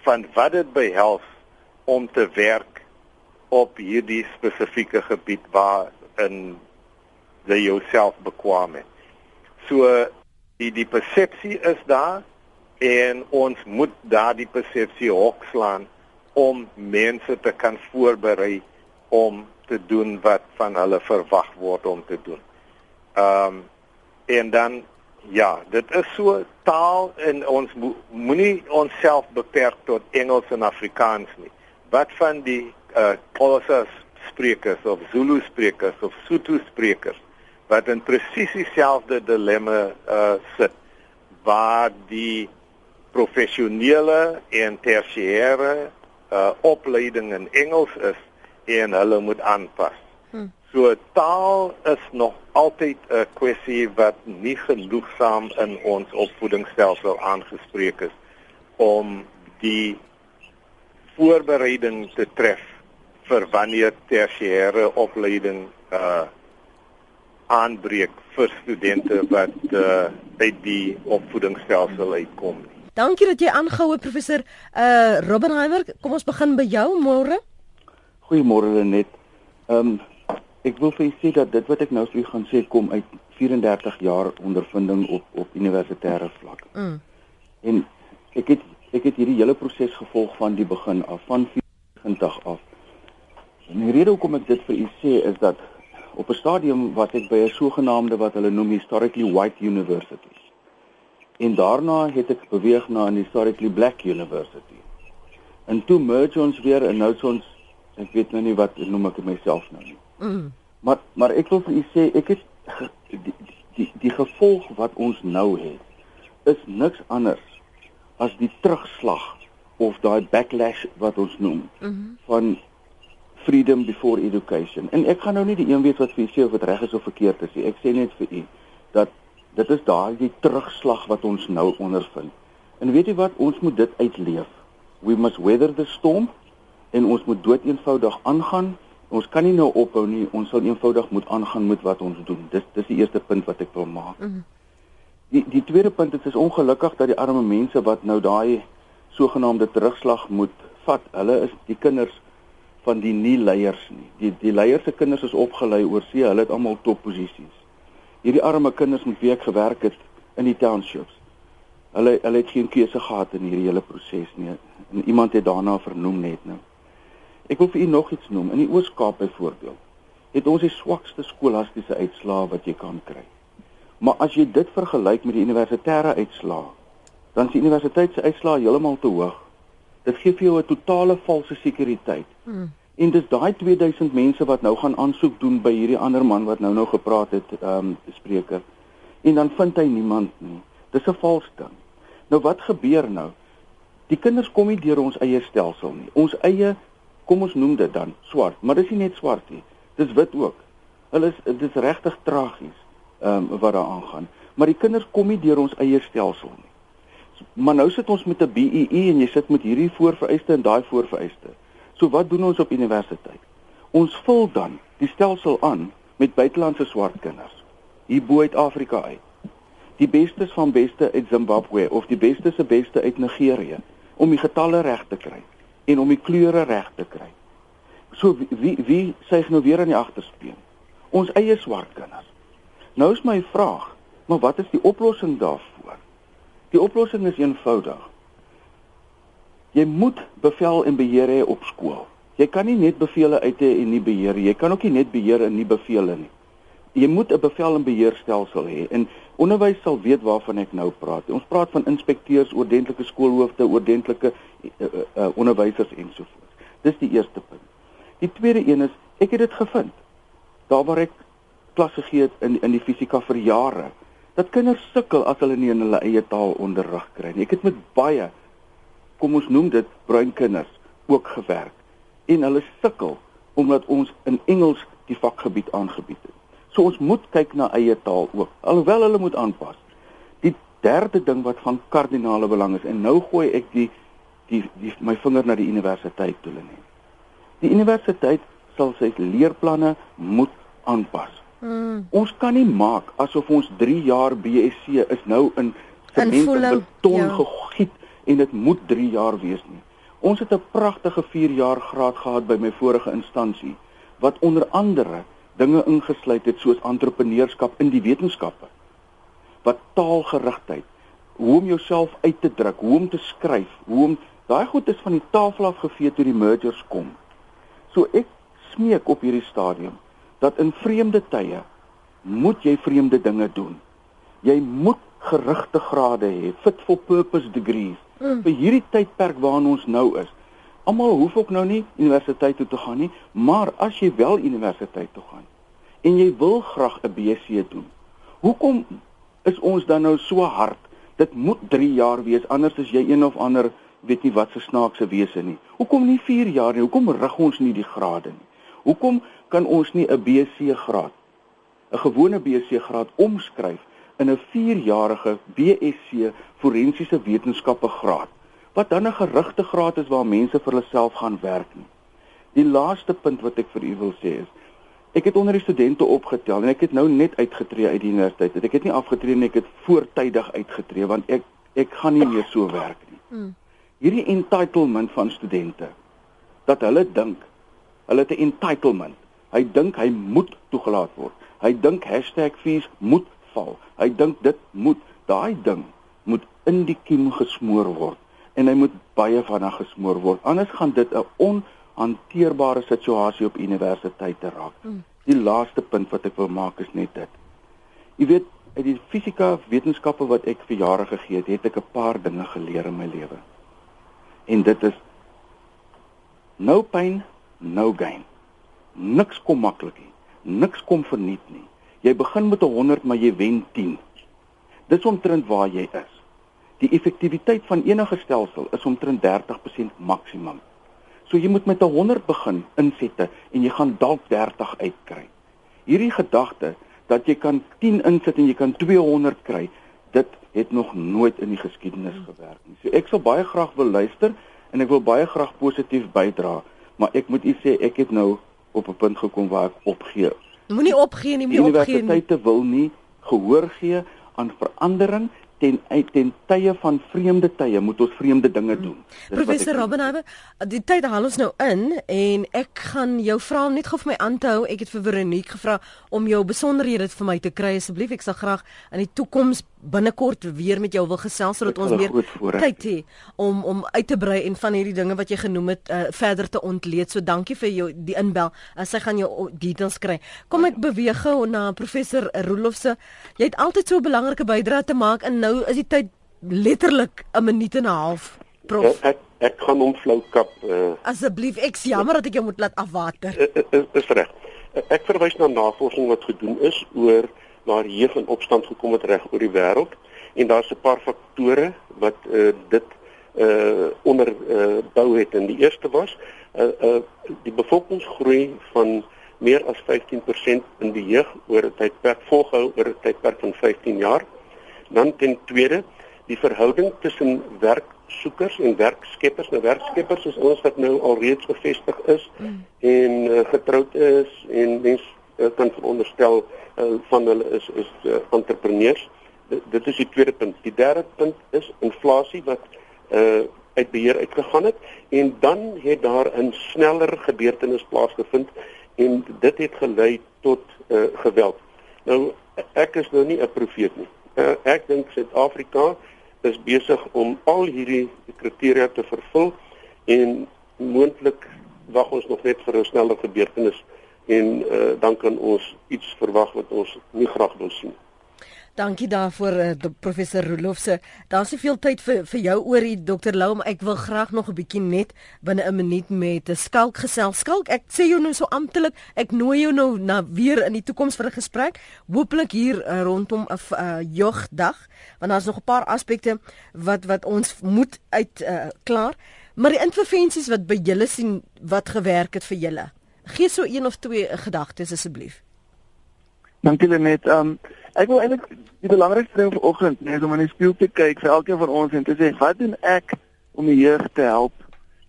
van wat dit behels om te werk op hierdie spesifieke gebied waar in jy jouself bekwam het. So die die persepsie is daar en ons moet daardie persepsie hokslaan om mense te kan voorberei om te doen wat van hulle verwag word om te doen. Ehm um, en dan ja, dit is so taal en ons mo moenie onsself beperk tot Engels en Afrikaans nie. Wat van die uh Xhosa sprekers of Zulu sprekers of Sotho sprekers wat in presies dieselfde dilemma uh sit waar die professionele en tersiêre uh opleiding in Engels is en hulle moet aanpas. Hmm. So taal is nog altyd 'n kwessie wat nie genoegsaam in ons opvoedingsstelsel aangespreek is om die voorbereiding te tref vir wanneer tersiêre opleiding uh aanbreek vir studente wat uh uit die opvoedingsstelsel uitkom. Dankie dat jy aangehou het professor uh Robbenheimer. Kom ons begin by jou môre. Goeiemôre net. Ehm um, ek wil vir u sê dat dit wat ek nou vir u gaan sê kom uit 34 jaar ondervinding op op universitêre vlak. Mm. En ek het ek het hierdie hele proses gevolg van die begin af van 94 af. En die rede hoekom ek dit vir u sê is dat op 'n stadium was ek by 'n sogenaamde wat hulle noem historically white university. En daarna het ek beweeg na 'n historically black university. En toe merge ons weer en nou is ons ek weet nou nie wat noem ek myself nou nie. Mm. Maar maar ek wil vir u sê ek het die, die die gevolg wat ons nou het is niks anders as die terugslag of daai backlash wat ons noem mm -hmm. van freedom before education. En ek gaan nou nie die een weet wat vir sê of dit reg is of verkeerd is nie. Ek sê net vir u dat dit is daai terugslag wat ons nou ondervind. En weet jy wat, ons moet dit uitleef. We must weather the storm en ons moet dood eenvoudig aangaan. Ons kan nie nou ophou nie. Ons sal eenvoudig moet aangaan met wat ons doen. Dis dis die eerste punt wat ek wil maak. Mm -hmm. Die die tweede punt dit is ongelukkig dat die arme mense wat nou daai sogenaamde terugslag moet vat. Hulle is die kinders van die nie leiers nie. Die die leiers se kinders is opgelei oor see, hulle het almal topposisies. Hierdie arme kinders moet week gewerk het in die townships. Hulle hulle het geen keuse gehad in hierdie hele proses nie. En iemand het daarna vernoem net nou. Ek wil vir u nog iets noem. In die Oos-Kaap byvoorbeeld, het ons die swakste skolastiese uitslae wat jy kan kry. Maar as jy dit vergelyk met die universitêre uitslae, dan is die universiteit se uitslae heeltemal te hoog. Dit gee vir jou 'n totale valse sekuriteit. Hmm. En dis daai 2000 mense wat nou gaan aansoek doen by hierdie ander man wat nou nou gepraat het, ehm um, spreker. En dan vind hy niemand nie. Dis 'n vals ding. Nou wat gebeur nou? Die kinders kom nie deur ons eie stelsel nie. Ons eie kom ons noem dit dan swart, maar dis nie net swart nie. Dis wit ook. Hulle is dit is regtig tragies ehm um, wat daar aangaan. Maar die kinders kom nie deur ons eie stelsel nie maar nou sit ons met 'n BEE e en jy sit met hierdie voorvereiste en daai voorvereiste. So wat doen ons op universiteit? Ons vul dan die stelsel aan met buitelandse swart kinders hier bo uit Afrika uit. Die bestes van beste uit Zimbabwe of die bestes se beste uit Nigerië om die getalle reg te kry en om die kleure reg te kry. So wie wie sê nou weer aan die agterspeen? Ons eie swart kinders. Nou is my vraag, maar wat is die oplossing daarvoor? Die oplossing is eenvoudig. Jy moet bevel en beheer hê op skool. Jy kan nie net bevele uit hê en nie beheer nie. Jy kan ook nie net beheer en nie bevele nie. Jy moet 'n bevel en beheerstelsel hê en onderwys sal weet waarvan ek nou praat. Ons praat van inspekteurs, oordentlike skoolhoofde, oordentlike uh, uh, uh, onderwysers ensovoorts. Dis die eerste punt. Die tweede een is ek het dit gevind. Daar waar ek klas gegee het in in die fisika vir jare dat kinders sukkel as hulle nie in hulle eie taal onderrig kry nie. Ek het met baie kom ons noem dit bruin kinders ook gewerk en hulle sukkel omdat ons in Engels die vakgebied aangebied het. So ons moet kyk na eie taal ook alhoewel hulle moet aanpas. Die derde ding wat van kardinale belang is en nou gooi ek die die, die my vinger na die universiteit toe lê. Die universiteit sal sy leerplanne moet aanpas. Mm. Ons kan nie maak asof ons 3 jaar BSc is nou in sement en beton ja. gegiet en dit moet 3 jaar wees nie. Ons het 'n pragtige 4 jaar graad gehad by my vorige instansie wat onder andere dinge ingesluit het soos entrepreneurskap in die wetenskappe. Wat taalgerigtheid, hoe om jouself uit te druk, hoe om te skryf, hoe om daai goed is van die tafel af gevee toe die mergers kom. So ek smeek op hierdie stadium dat in vreemde tye moet jy vreemde dinge doen. Jy moet gerigte grade hê, fit for purpose degrees. Mm. vir hierdie tydperk waarin ons nou is. Almal hoef ook nou nie universiteit toe te gaan nie, maar as jy wel universiteit toe gaan en jy wil graag 'n BSc doen. Hoekom is ons dan nou so hard? Dit moet 3 jaar wees anders as jy een of ander weet nie wat se snaakse wese nie. Hoekom nie 4 jaar nie? Hoekom rig ons nie die grade nie? Hoekom kan ons nie 'n BSc graad 'n gewone BSc graad omskryf in 'n 4-jarige BSc forensiese wetenskappe graad wat dan 'n gerigte graad is waar mense vir hulle self gaan werk nie. Die laaste punt wat ek vir u wil sê is ek het onder die studente opgetel en ek het nou net uitgetree uit die universiteit. Ek het nie afgetree nie, ek het voortydig uitgetree want ek ek gaan nie meer so werk nie. Hmm. Hierdie entitlement van studente dat hulle dink hulle het 'n entitlement. Hy dink hy moet toegelaat word. Hy dink #fees moet val. Hy dink dit moet daai ding moet in die kiem gesmoor word en hy moet baie vinnig gesmoor word. Anders gaan dit 'n onhanteerbare situasie op universiteite raak. Hmm. Die laaste punt wat ek wil maak is net dit. Jy weet, uit die fisika wetenskappe wat ek vir jare gegee het, het ek 'n paar dinge geleer in my lewe. En dit is no pain, no gain. Niks kom maklik nie. Niks kom verniet nie. Jy begin met 'n 100, maar jy wen 10. Dis omtrent waar jy is. Die effektiwiteit van enige stelsel is omtrent 30% maksimum. So jy moet met 'n 100 begin insette en jy gaan dalk 30 uitkry. Hierdie gedagte dat jy kan 10 insit en jy kan 200 kry, dit het nog nooit in die geskiedenis gewerk nie. So ek sal baie graag wil luister en ek wil baie graag positief bydra, maar ek moet u sê ek het nou op 'n punt gekom waar ek opgee. Moenie opgee nie, moenie opgee nie. Universiteite wil nie gehoor gee aan verandering ten ten tye van vreemde tye moet ons vreemde dinge doen. Dis Professor Robbenheimer, die tyd haal ons nou in en ek gaan jou vra net gou vir my aan te hou. Ek het vir Veronique gevra om jou besonderhede vir my te kry asseblief. Ek sal graag in die toekoms binnekort weer met jou wil gesels sodat ons meer tyd het om om uit te brei en van hierdie dinge wat jy genoem het uh, verder te ontleed. So dankie vir jou die inbel. As sy gaan jou details kry. Kom ek beweeg gou na professor Rolof se. Jy het altyd so 'n belangrike bydrae te maak en nou is die tyd letterlik 'n minuut en 'n half. Prof. Ek ek gaan hom flou kap. Uh, Asseblief, ek jammer dat ek jou moet laat afwater. Is, is reg. Ek verwys na navorsing wat gedoen is oor waar jeug in opstand gekom het reg oor die wêreld en daar's 'n paar faktore wat uh, dit uh onder uh bou het en die eerste was uh, uh die bevolkingsgroei van meer as 15% in die jeug oor 'n tydperk volgehou oor 'n tydperk van 15 jaar. Dan ten tweede die verhouding tussen werksoekers en werkskeppers. Nou werkskeppers is ons wat nou al reeds gevestig is mm. en uh, getroud is en mens uh, kan veronderstel uh, van hulle is is uh, entrepreneurs. D dit is die tweede punt. Die derde punt is inflasie wat uh uit beheer uitgegaan het en dan het daar 'n sneller gebeurtenis plaasgevind en dit het gelei tot uh geweld. Nou ek is nou nie 'n profeet nie. Uh, ek dink Suid-Afrika is besig om al hierdie kriteria te vervul en moontlik wag ons nog net vir 'n sneller gebeurtenis en uh, dan kan ons iets verwag wat ons nie graag wil sien. Dankie daarvoor uh, professor Rolofse. Daar's soveel tyd vir vir jou oor die dokter Lou, maar ek wil graag nog 'n bietjie net binne 'n minuut met 'n skalk gesels. Skalk, ek sê jou nou so amptelik, ek nooi jou nou na weer in die toekoms vir 'n gesprek, hooplik hier uh, rondom 'n uh, jeugdag, want daar's nog 'n paar aspekte wat wat ons moet uit uh, klaar. Maar die intervensies wat by julle sien wat gewerk het vir julle. Gee so een of twee gedagtes asseblief. Dankie Lenet. Um ek wil eintlik die belangrikste ding vanoggend net om in die spieël te kyk vir elkeen van ons en te sê wat doen ek om die jeug te help?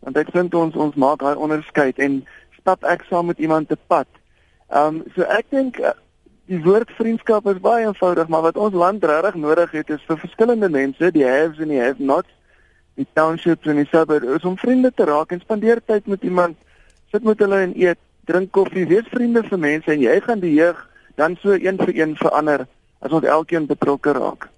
Want ek vind ons ons maak daai onderskeid en stap ek saam met iemand te pad. Um so ek dink uh, die woord vriendskap is baie eenvoudig, maar wat ons land regtig nodig het is vir verskillende mense, die haves en die have-nots, die townships en die suburbs om vriende te raak en spandeer tyd met iemand, sit met hulle en eet, drink koffie, wees vriende vir mense en jy gaan die jeug dan so een vir een verander as ons elkeen betrokke raak.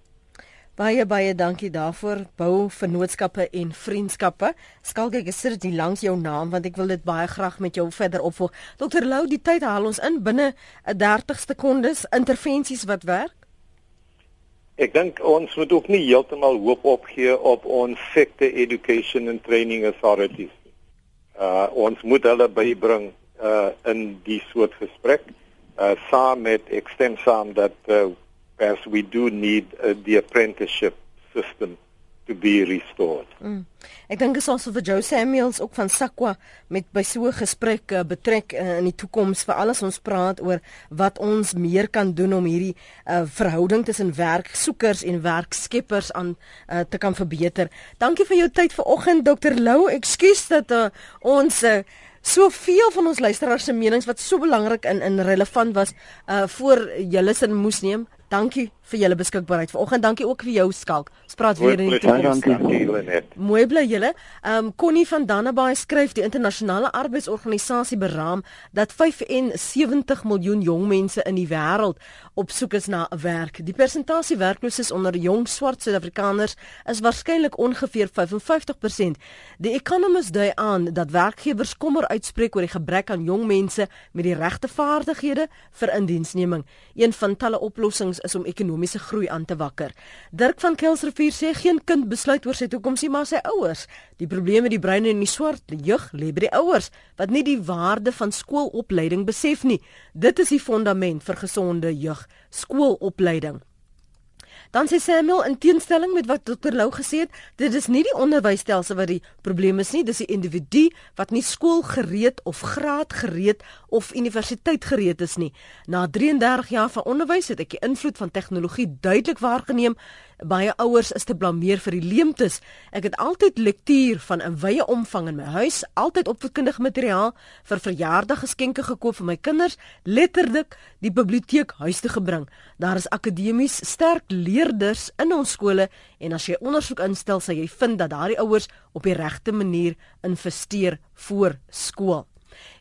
Baie baie dankie daarvoor. Bou vennootskappe en vriendskappe. Skalk ek sit dit langs jou naam want ek wil dit baie graag met jou verder opvolg. Dr Lou, die tyd haal ons in binne 'n 30 sekondes intervensies wat werk. Ek dink ons moet ook nie heeltemal hoop opgee op ons sector education and training authorities. Uh ons moet hulle bybring uh in die soort gesprek uh saam met ek stem saam dat uh, as we do need uh, the apprenticeship system to be restored. Mm. Ek dink is ons vir Joe Samuels ook van Sakwa met by so 'n gesprek uh, betrek uh, in die toekoms vir alles ons praat oor wat ons meer kan doen om hierdie uh, verhouding tussen werksoekers en werkskeppers aan uh, te kan verbeter. Dankie vir jou tyd vanoggend Dr Lou. Ekskuus dat uh, ons uh, soveel van ons luisteraars se menings wat so belangrik in in relevant was uh voor julle sin moes neem. Dankie vir julle beskikbaarheid. Vanoggend dankie ook vir jou skalk. Ons praat weer in die toekoms. Mooi bly julle. Ehm um, Connie van Dannebaai skryf die internasionale arbeidsorganisasie beraam dat 75 miljoen jong mense in die wêreld op soek is na werk. Die persentasie werklooses onder jong swart Suid-Afrikaners is waarskynlik ongeveer 55%. Die Economist dui aan dat werkgewers kommer uitspreek oor die gebrek aan jong mense met die regte vaardighede vir indiensneming. Een van talle oplossings is om ekonomie ekonomiese groei aan te wakker. Dirk van Kelsrivier sê geen kind besluit oor sy toekoms nie, maar sy ouers. Die probleem met die brein en die swart jeug lê by die ouers wat nie die waarde van skoolopleiding besef nie. Dit is die fondament vir gesonde jeug, skoolopleiding. Dan sê Samuel in teenstelling met wat Dr Lou gesê het, dit is nie die onderwysstelsel wat die probleem is nie, dis die individu wat nie skoolgereed of graadgereed of universiteit gereed is nie. Na 33 jaar van onderwys het ek die invloed van tegnologie duidelik waargeneem baie ouers is te blameer vir die leemtes. Ek het altyd lektuur van 'n wye omvang in my huis, altyd opvoedkundige materiaal vir verjaardaggeskenke gekoop vir my kinders, letterlik die biblioteek huis toe gebring. Daar is akademies sterk leerders in ons skole en as jy ondersoek instel, sal jy vind dat daardie ouers op die regte manier investeer voor skool.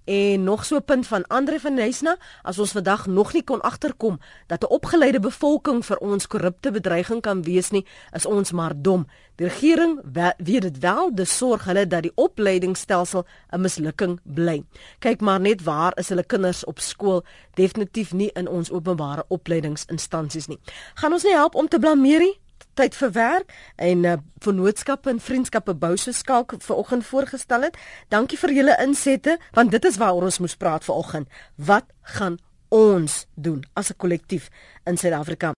En nog so 'n punt van Andre van Nysna, as ons vandag nog nie kon agterkom dat 'n opgeleide bevolking vir ons korrupte bedreiging kan wees nie, is ons maar dom. Die regering weet dit wel, dis sorg hulle dat die opleidingsstelsel 'n mislukking bly. Kyk maar net waar is hulle kinders op skool, definitief nie in ons openbare opleidingsinstansies nie. Gaan ons nie help om te blameer nie? Tyd vir werk en uh, vennootskappe en vriendskappe bou so skalk vanoggend voorgestel het. Dankie vir julle insette want dit is waaroor ons moes praat vanoggend. Wat gaan ons doen as 'n kollektief in Suid-Afrika?